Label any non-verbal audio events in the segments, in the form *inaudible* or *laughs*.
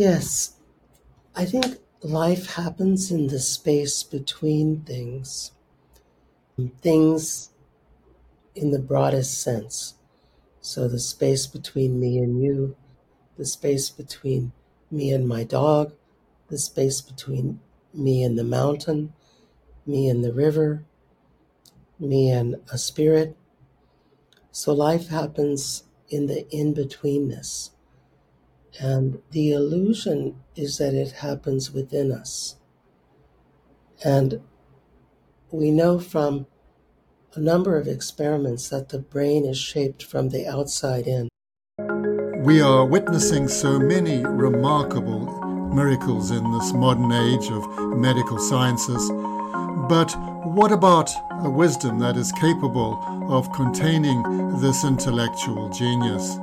Yes, I think life happens in the space between things, things in the broadest sense. So, the space between me and you, the space between me and my dog, the space between me and the mountain, me and the river, me and a spirit. So, life happens in the in betweenness. And the illusion is that it happens within us. And we know from a number of experiments that the brain is shaped from the outside in. We are witnessing so many remarkable miracles in this modern age of medical sciences. But what about a wisdom that is capable of containing this intellectual genius?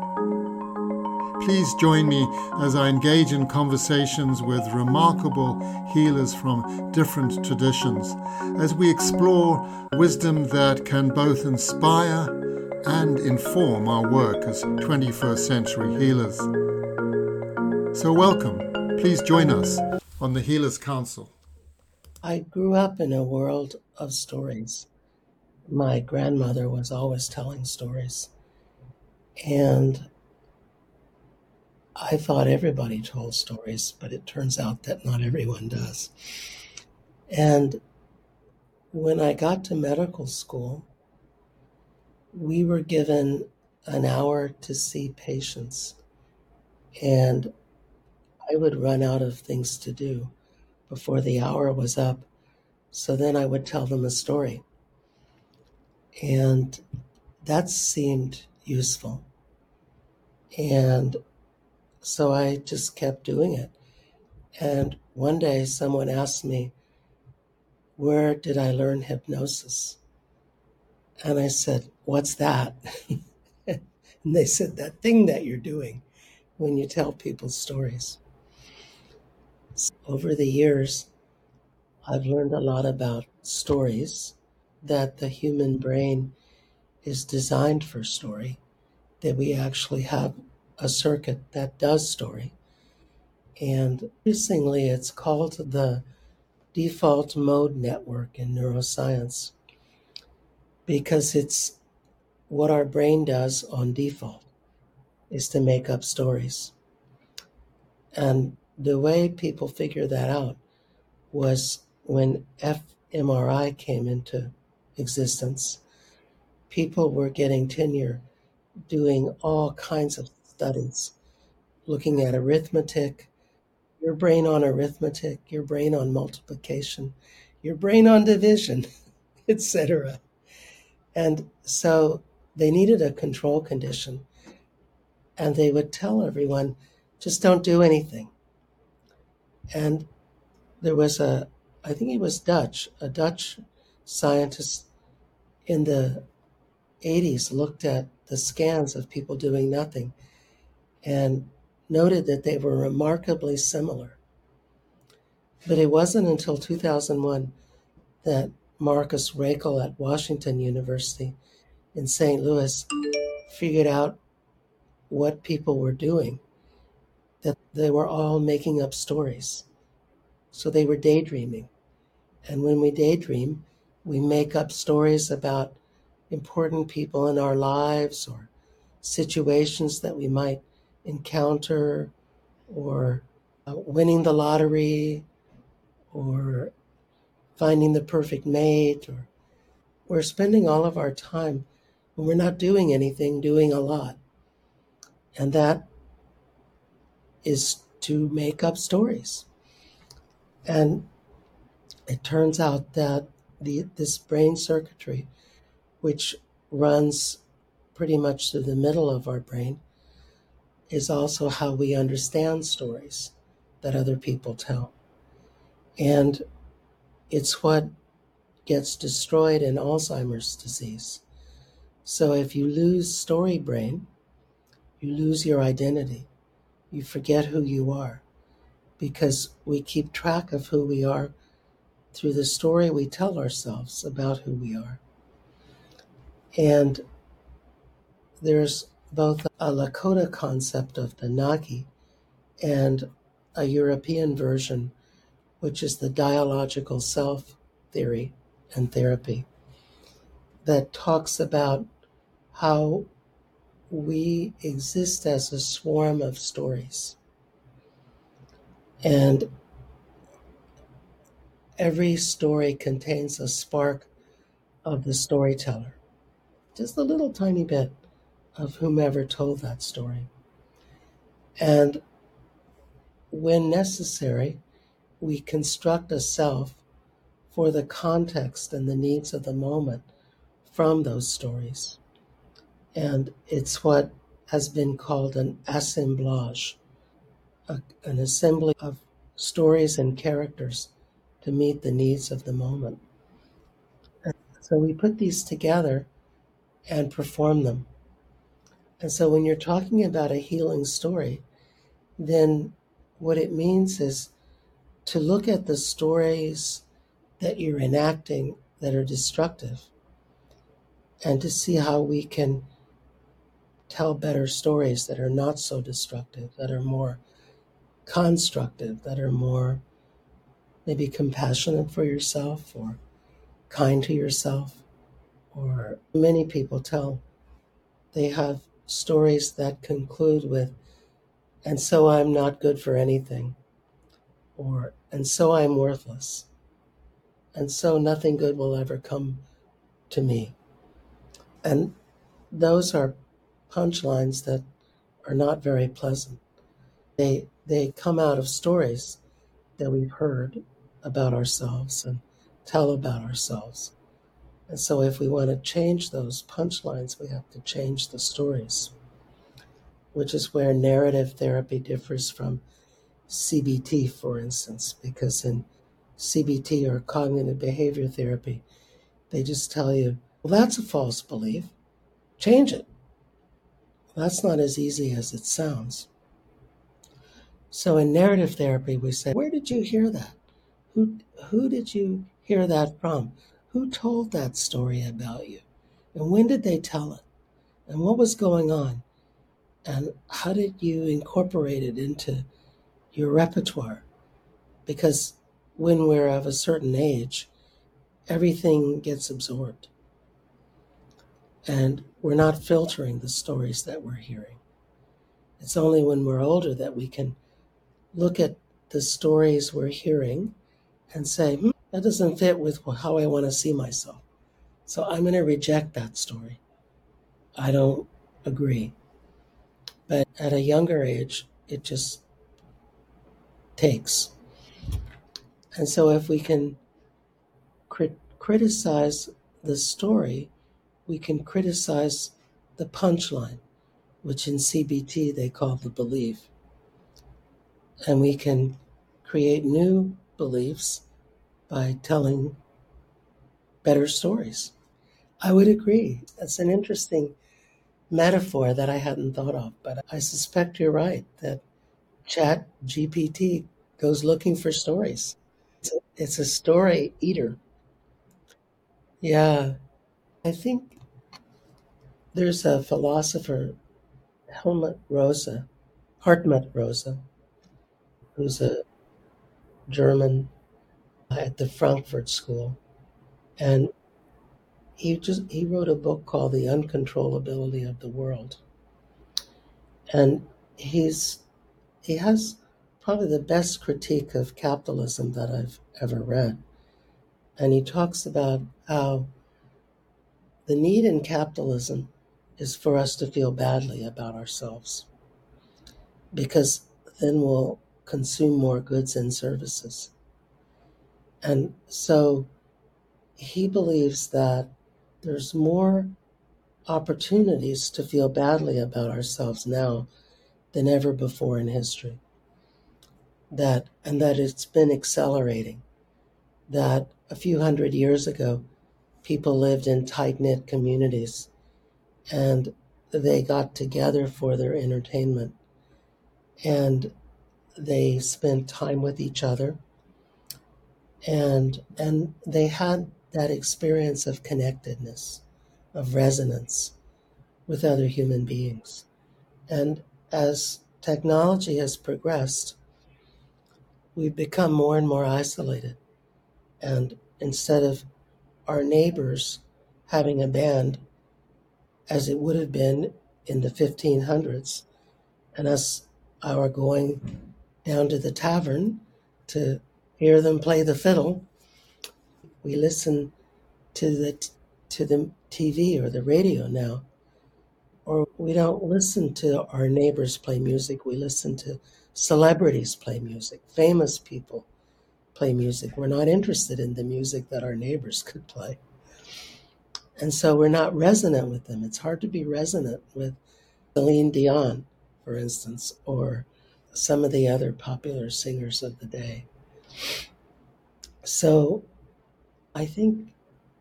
Please join me as I engage in conversations with remarkable healers from different traditions as we explore wisdom that can both inspire and inform our work as 21st century healers. So, welcome. Please join us on the Healers Council. I grew up in a world of stories. My grandmother was always telling stories. And I thought everybody told stories, but it turns out that not everyone does. And when I got to medical school, we were given an hour to see patients. And I would run out of things to do before the hour was up. So then I would tell them a story. And that seemed useful. And so I just kept doing it. And one day someone asked me, Where did I learn hypnosis? And I said, What's that? *laughs* and they said, That thing that you're doing when you tell people stories. So over the years, I've learned a lot about stories, that the human brain is designed for story, that we actually have a circuit that does story. And increasingly, it's called the default mode network in neuroscience because it's what our brain does on default is to make up stories. And the way people figured that out was when fMRI came into existence, people were getting tenure doing all kinds of studies, looking at arithmetic, your brain on arithmetic, your brain on multiplication, your brain on division, *laughs* etc. And so they needed a control condition. And they would tell everyone, just don't do anything. And there was a, I think he was Dutch, a Dutch scientist in the 80s looked at the scans of people doing nothing and noted that they were remarkably similar. But it wasn't until 2001 that Marcus Raichle at Washington University in St. Louis figured out what people were doing, that they were all making up stories. So they were daydreaming. And when we daydream, we make up stories about important people in our lives or situations that we might encounter or uh, winning the lottery or finding the perfect mate or we're spending all of our time when we're not doing anything doing a lot. And that is to make up stories. And it turns out that the, this brain circuitry which runs pretty much through the middle of our brain is also how we understand stories that other people tell. And it's what gets destroyed in Alzheimer's disease. So if you lose story brain, you lose your identity. You forget who you are because we keep track of who we are through the story we tell ourselves about who we are. And there's both a Lakota concept of the Nagi and a European version, which is the dialogical self theory and therapy, that talks about how we exist as a swarm of stories. And every story contains a spark of the storyteller, just a little tiny bit of whomever told that story. And when necessary, we construct a self for the context and the needs of the moment from those stories. And it's what has been called an assemblage, a, an assembly of stories and characters to meet the needs of the moment. And so we put these together and perform them. And so when you're talking about a healing story, then what it means is to look at the stories that you're enacting that are destructive and to see how we can tell better stories that are not so destructive, that are more constructive, that are more maybe compassionate for yourself or kind to yourself. Or many people tell they have stories that conclude with, and so I'm not good for anything, or and so I'm worthless, and so nothing good will ever come to me. And those are punchlines that are not very pleasant. They they come out of stories that we've heard about ourselves and tell about ourselves. And so if we want to change those punchlines, we have to change the stories, which is where narrative therapy differs from CBT, for instance, because in CBT or cognitive behavior therapy, they just tell you, well, that's a false belief. Change it. That's not as easy as it sounds. So in narrative therapy, we say, where did you hear that? Who, who did you hear that from? Who told that story about you? And when did they tell it? And what was going on? And how did you incorporate it into your repertoire? Because when we're of a certain age, everything gets absorbed and we're not filtering the stories that we're hearing. It's only when we're older that we can look at the stories we're hearing and say, hmm, that doesn't fit with how I want to see myself. So I'm going to reject that story. I don't agree. But at a younger age, it just takes. And so if we can crit- criticize the story we can criticize the punchline, which in CBT they call the belief. And we can create new beliefs by telling better stories. I would agree. That's an interesting metaphor that I hadn't thought of, but I suspect you're right that Chat GPT goes looking for stories. It's a, it's a story eater. Yeah. I think there's a philosopher, Helmut Rosa, Hartmut Rosa, who's a German at the Frankfurt School, and he just he wrote a book called The Uncontrollability of the World, and he's he has probably the best critique of capitalism that I've ever read, and he talks about how the need in capitalism is for us to feel badly about ourselves because then we'll consume more goods and services. And so he believes that there's more opportunities to feel badly about ourselves now than ever before in history. That and that it's been accelerating. That a few hundred years ago, people lived in tight knit communities and they got together for their entertainment and they spent time with each other and and they had that experience of connectedness of resonance with other human beings and as technology has progressed we've become more and more isolated. And instead of our neighbors having a band, as it would have been in the 1500s, and us our going down to the tavern to hear them play the fiddle, we listen to the to the TV or the radio now. Or we don't listen to our neighbors play music, we listen to celebrities play music, famous people play music. We're not interested in the music that our neighbors could play. And so we're not resonant with them. It's hard to be resonant with Celine Dion, for instance, or some of the other popular singers of the day. So I think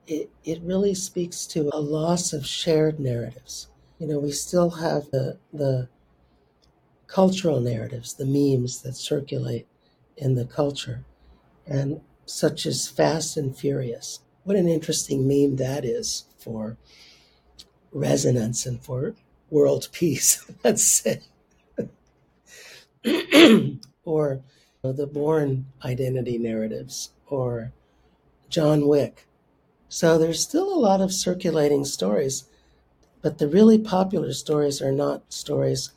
it, it really speaks to a loss of shared narratives. You know, we still have the, the cultural narratives, the memes that circulate in the culture, and such as Fast and Furious. What an interesting meme that is for resonance and for world *laughs* peace, let's say. *clears throat* or the Bourne identity narratives, or John Wick. So there's still a lot of circulating stories, but the really popular stories are not stories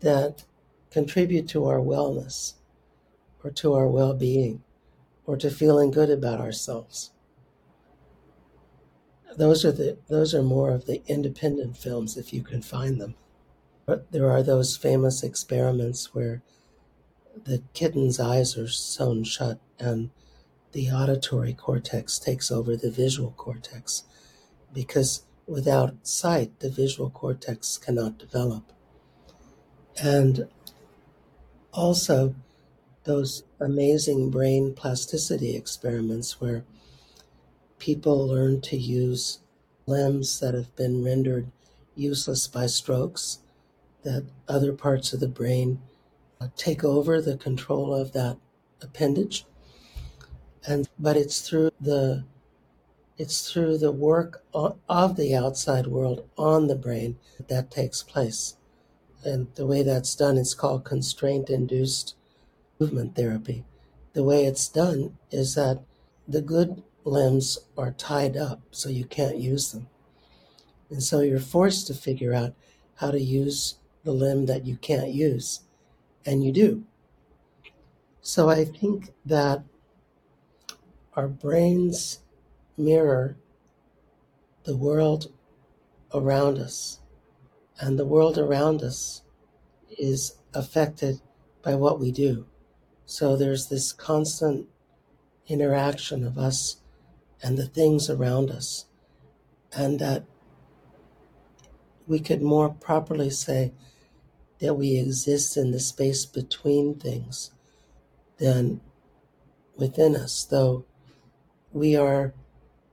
that contribute to our wellness or to our well being or to feeling good about ourselves. Those are the those are more of the independent films if you can find them. But there are those famous experiments where the kitten's eyes are sewn shut and the auditory cortex takes over the visual cortex because without sight, the visual cortex cannot develop. And also, those amazing brain plasticity experiments where people learn to use limbs that have been rendered useless by strokes, that other parts of the brain Uh, take over the control of that appendage. And but it's through the it's through the work of the outside world on the brain that, that takes place. And the way that's done is called constraint induced movement therapy. The way it's done is that the good limbs are tied up so you can't use them. And so you're forced to figure out how to use the limb that you can't use. And you do. So I think that our brains mirror the world around us, and the world around us is affected by what we do. So there's this constant interaction of us and the things around us, and that we could more properly say that we exist in the space between things than within us, though we are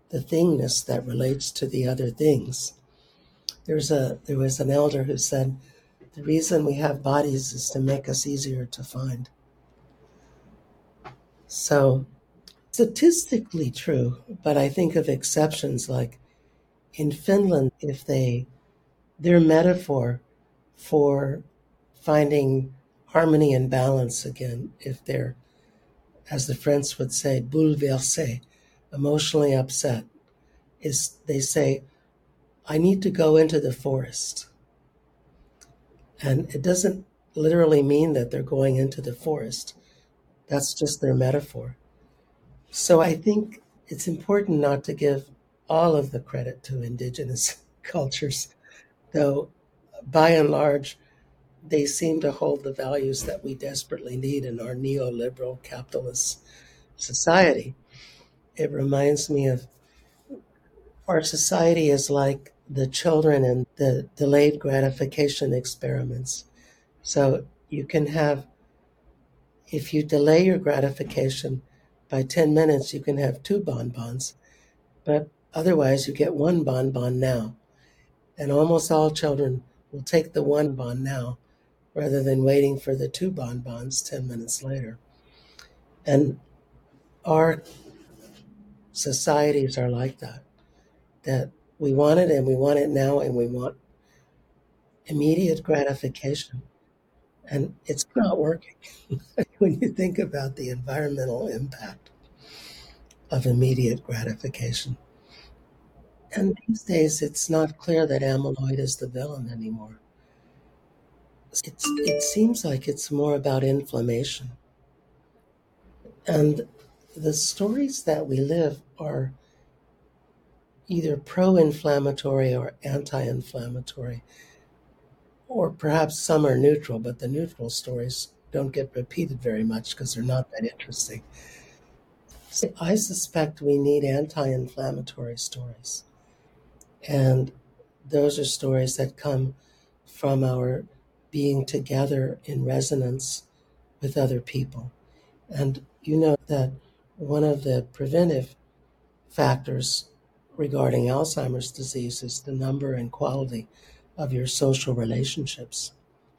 the thingness that relates to the other things. There's a there was an elder who said the reason we have bodies is to make us easier to find. So, statistically true, but I think of exceptions like in Finland, if they, their metaphor for finding harmony and balance again, if they're, as the French would say, bouleversé, emotionally upset, is they say, I need to go into the forest. And it doesn't literally mean that they're going into the forest. That's just their metaphor. So I think it's important not to give all of the credit to indigenous *laughs* cultures, though by and large, they seem to hold the values that we desperately need in our neoliberal capitalist society. It reminds me of our society is like the children and the delayed gratification experiments. So you can have if you delay your gratification by 10 minutes, you can have two bonbons, but otherwise, you get one bonbon now. And almost all children will take the one bon now rather than waiting for the two bonbons 10 minutes later. And our societies are like that, that we want it and we want it now and we want immediate gratification. And it's not working. *laughs* when you think about the environmental impact of immediate gratification. And these days, it's not clear that amyloid is the villain anymore. It's, it seems like it's more about inflammation. And the stories that we live are either pro inflammatory or anti inflammatory, or perhaps some are neutral, but the neutral stories don't get repeated very much because they're not that interesting. So I suspect we need anti inflammatory stories. And those are stories that come from our being together in resonance with other people. And you know that one of the preventive factors regarding Alzheimer's disease is the number and quality of your social relationships.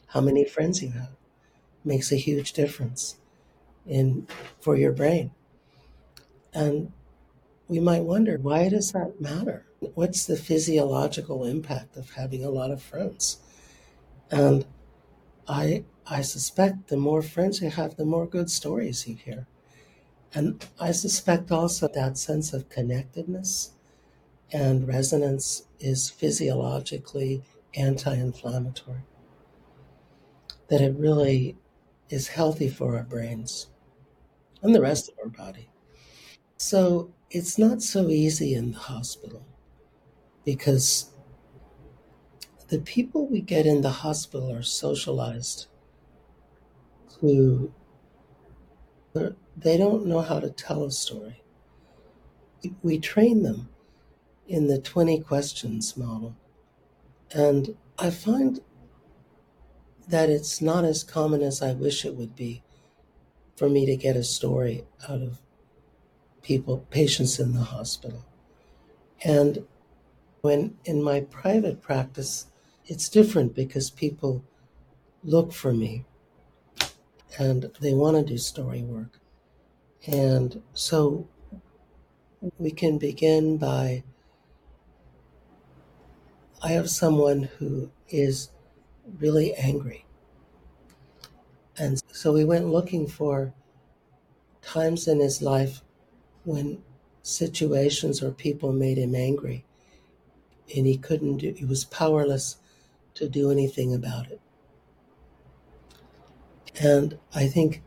How many friends you have makes a huge difference in for your brain. And we might wonder why does that matter? What's the physiological impact of having a lot of friends? And I I suspect the more friends you have, the more good stories you hear. And I suspect also that sense of connectedness and resonance is physiologically anti inflammatory. That it really is healthy for our brains and the rest of our body. So it's not so easy in the hospital because the people we get in the hospital are socialized who they don't know how to tell a story. We train them in the 20 questions model. And I find that it's not as common as I wish it would be for me to get a story out of people, patients in the hospital. And when in my private practice, it's different because people look for me and they want to do story work. And so we can begin by I have someone who is really angry. And so we went looking for times in his life when situations or people made him angry and he couldn't do he was powerless to do anything about it and i think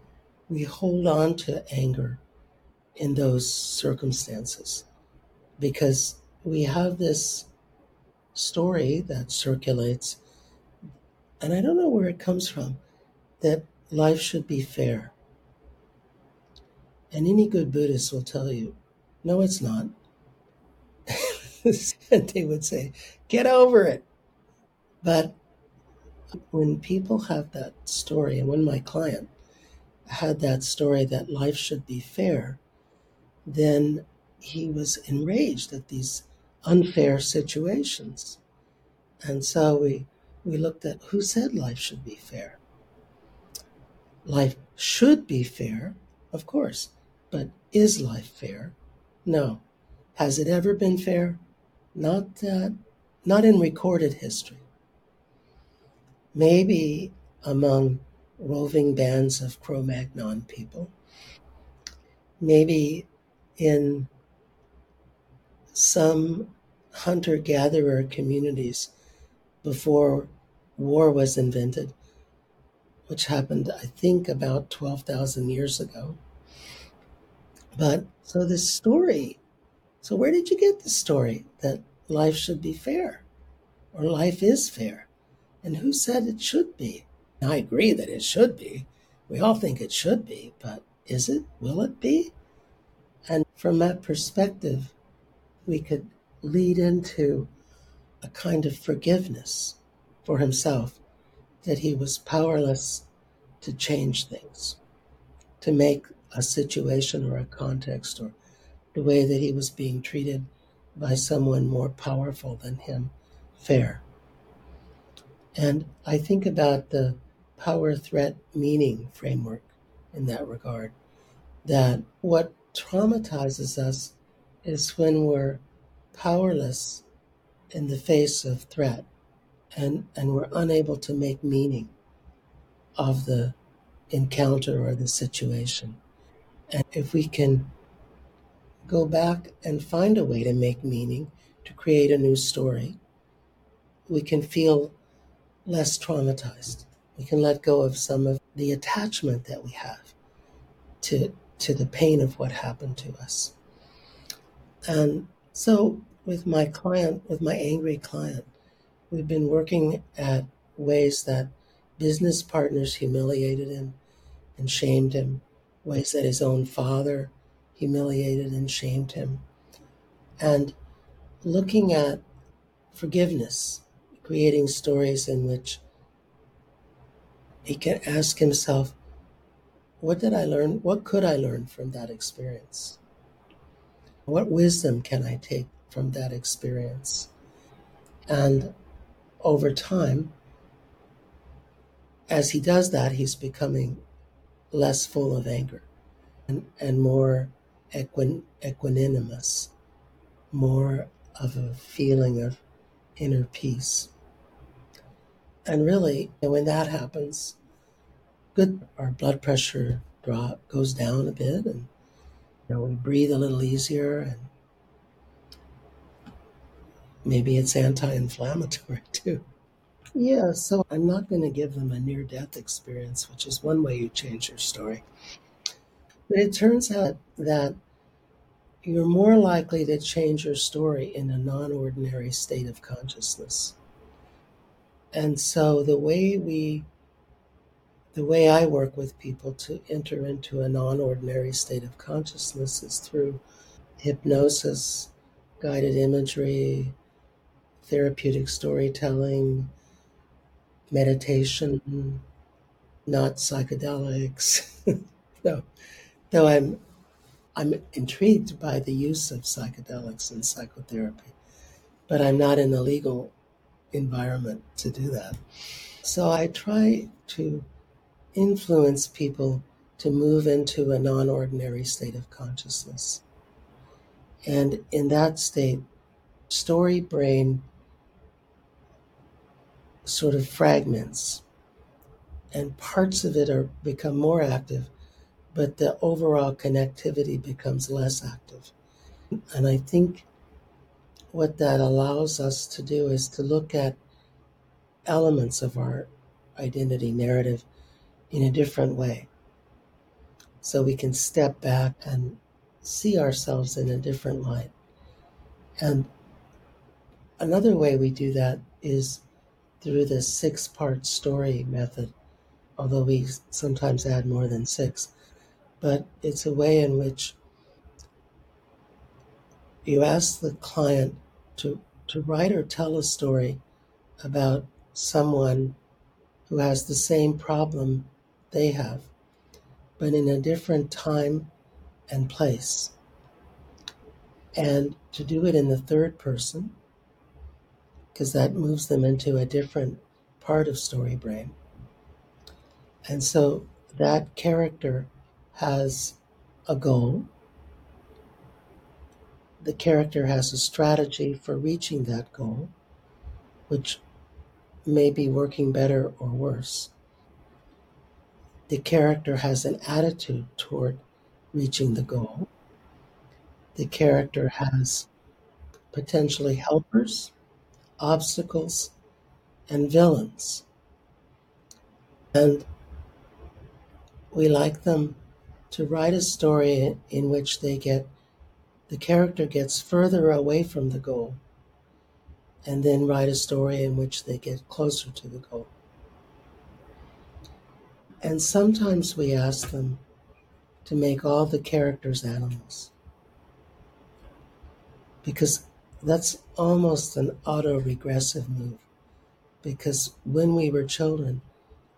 we hold on to anger in those circumstances because we have this story that circulates, and I don't know where it comes from, that life should be fair. And any good Buddhist will tell you, no, it's not. and *laughs* they would say, get over it. But when people have that story, and when my client had that story that life should be fair, then he was enraged at these unfair situations. And so we, we looked at who said life should be fair. Life should be fair, of course, but is life fair? No. Has it ever been fair? Not that, not in recorded history. Maybe among roving bands of Cro Magnon people. Maybe in some hunter gatherer communities before war was invented, which happened, I think, about 12,000 years ago. But so this story, so where did you get the story that life should be fair or life is fair? And who said it should be? I agree that it should be. We all think it should be, but is it? Will it be? And from that perspective, we could lead into a kind of forgiveness for himself that he was powerless to change things, to make a situation or a context or the way that he was being treated by someone more powerful than him fair. And I think about the power threat meaning framework in that regard, that what traumatizes us is when we're powerless in the face of threat and, and we're unable to make meaning of the encounter or the situation. And if we can go back and find a way to make meaning, to create a new story, we can feel less traumatized. We can let go of some of the attachment that we have to, to the pain of what happened to us. And so, with my client, with my angry client, we've been working at ways that business partners humiliated him and shamed him, ways that his own father humiliated and shamed him, and looking at forgiveness, creating stories in which he can ask himself, what did I learn? What could I learn from that experience? What wisdom can I take from that experience? And over time, as he does that, he's becoming less full of anger and, and more equin, equanimous, more of a feeling of inner peace. And really, when that happens, good, our blood pressure drop goes down a bit, and you know, we breathe a little easier, and maybe it's anti-inflammatory *laughs* too. Yeah, so I'm not going to give them a near death experience, which is one way you change your story. But it turns out that you're more likely to change your story in a non ordinary state of consciousness. And so the way we, the way I work with people to enter into a non ordinary state of consciousness is through hypnosis, guided imagery, therapeutic storytelling, meditation, not psychedelics. *laughs* no, though I'm I'm intrigued by the use of psychedelics in psychotherapy, but I'm not in the legal environment to do that. So I try to influence people to move into a non ordinary state of consciousness. And in that state, story brain sort of fragments and parts of it are become more active but the overall connectivity becomes less active. And I think what that allows us to do is to look at elements of our identity narrative in a different way. So we can step back and see ourselves in a different light. And another way we do that is through the six part story method, although we sometimes add more than six but it's a way in which you ask the client to, to write or tell a story about someone who has the same problem they have, but in a different time and place. And to do it in the third person, because that moves them into a different part of story brain. And so that character has a goal. The character has a strategy for reaching that goal, which may be working better or worse. The character has an attitude toward reaching the goal. The character has potentially helpers, obstacles, and villains. And we like them to write a story in which they get the character gets further away from the goal and then write a story in which they get closer to the goal. And sometimes we ask them to make all the characters animals because that's almost an auto regressive move. Because when we were children,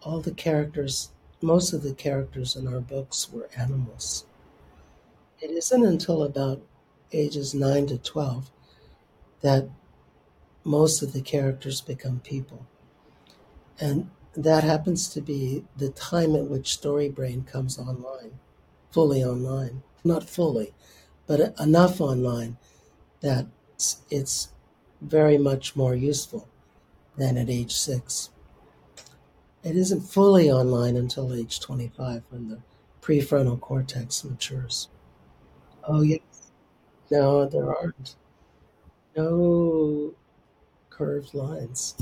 all the characters most of the characters in our books were animals. It isn't until about ages 9 to 12 that most of the characters become people. And that happens to be the time at which Storybrain comes online, fully online. Not fully, but enough online that it's very much more useful than at age six. it isn't fully online until age 25 when the prefrontal cortex matures. Oh, yes. No, there aren't. No curved lines.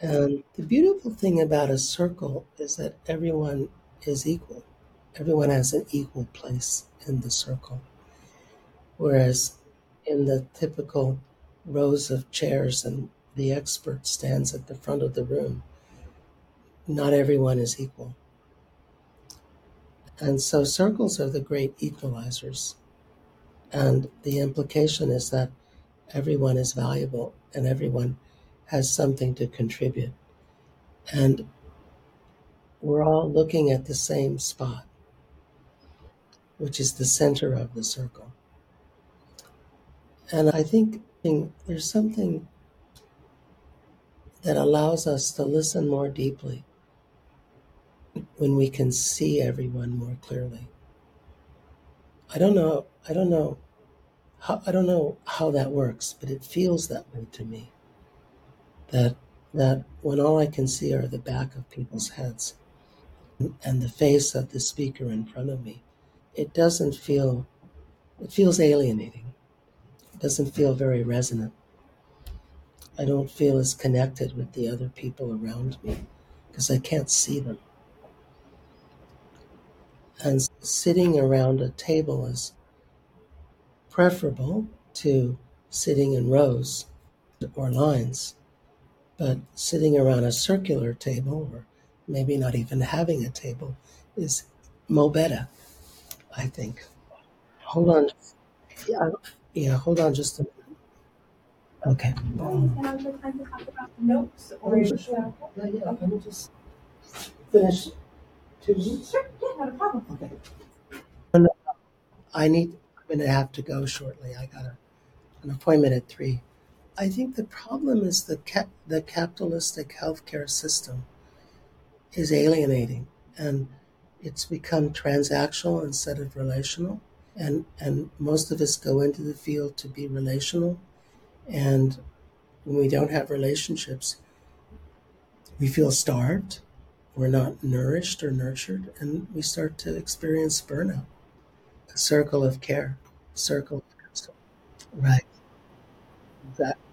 And the beautiful thing about a circle is that everyone is equal. Everyone has an equal place in the circle. Whereas in the typical rows of chairs and the expert stands at the front of the room, not everyone is equal. And so circles are the great equalizers. And the implication is that everyone is valuable and everyone has something to contribute. And we're all looking at the same spot, which is the center of the circle. And I think there's something that allows us to listen more deeply when we can see everyone more clearly. I don't know. I don't know how. I don't know how that works, but it feels that way to me. That that when all I can see are the back of people's heads and the face of the speaker in front of me, it doesn't feel. It feels alienating. It doesn't feel very resonant. I don't feel as connected with the other people around me because I can't see them. And sitting around a table is preferable to sitting in rows or lines. But sitting around a circular table, or maybe not even having a table, is mo better, I think. Hold on. Yeah, yeah hold on just a minute. Okay. Notes or oh, yeah, yeah. Let me just finish two. Sure. Yeah, not a problem. Okay. I need. I'm going to have to go shortly. I got a, an appointment at three. I think the problem is the cap, the capitalistic healthcare system is alienating, and it's become transactional instead of relational. And and most of us go into the field to be relational, and when we don't have relationships, we feel starved we're not nourished or nurtured, and we start to experience burnout. A circle of care, circle of right. Exactly.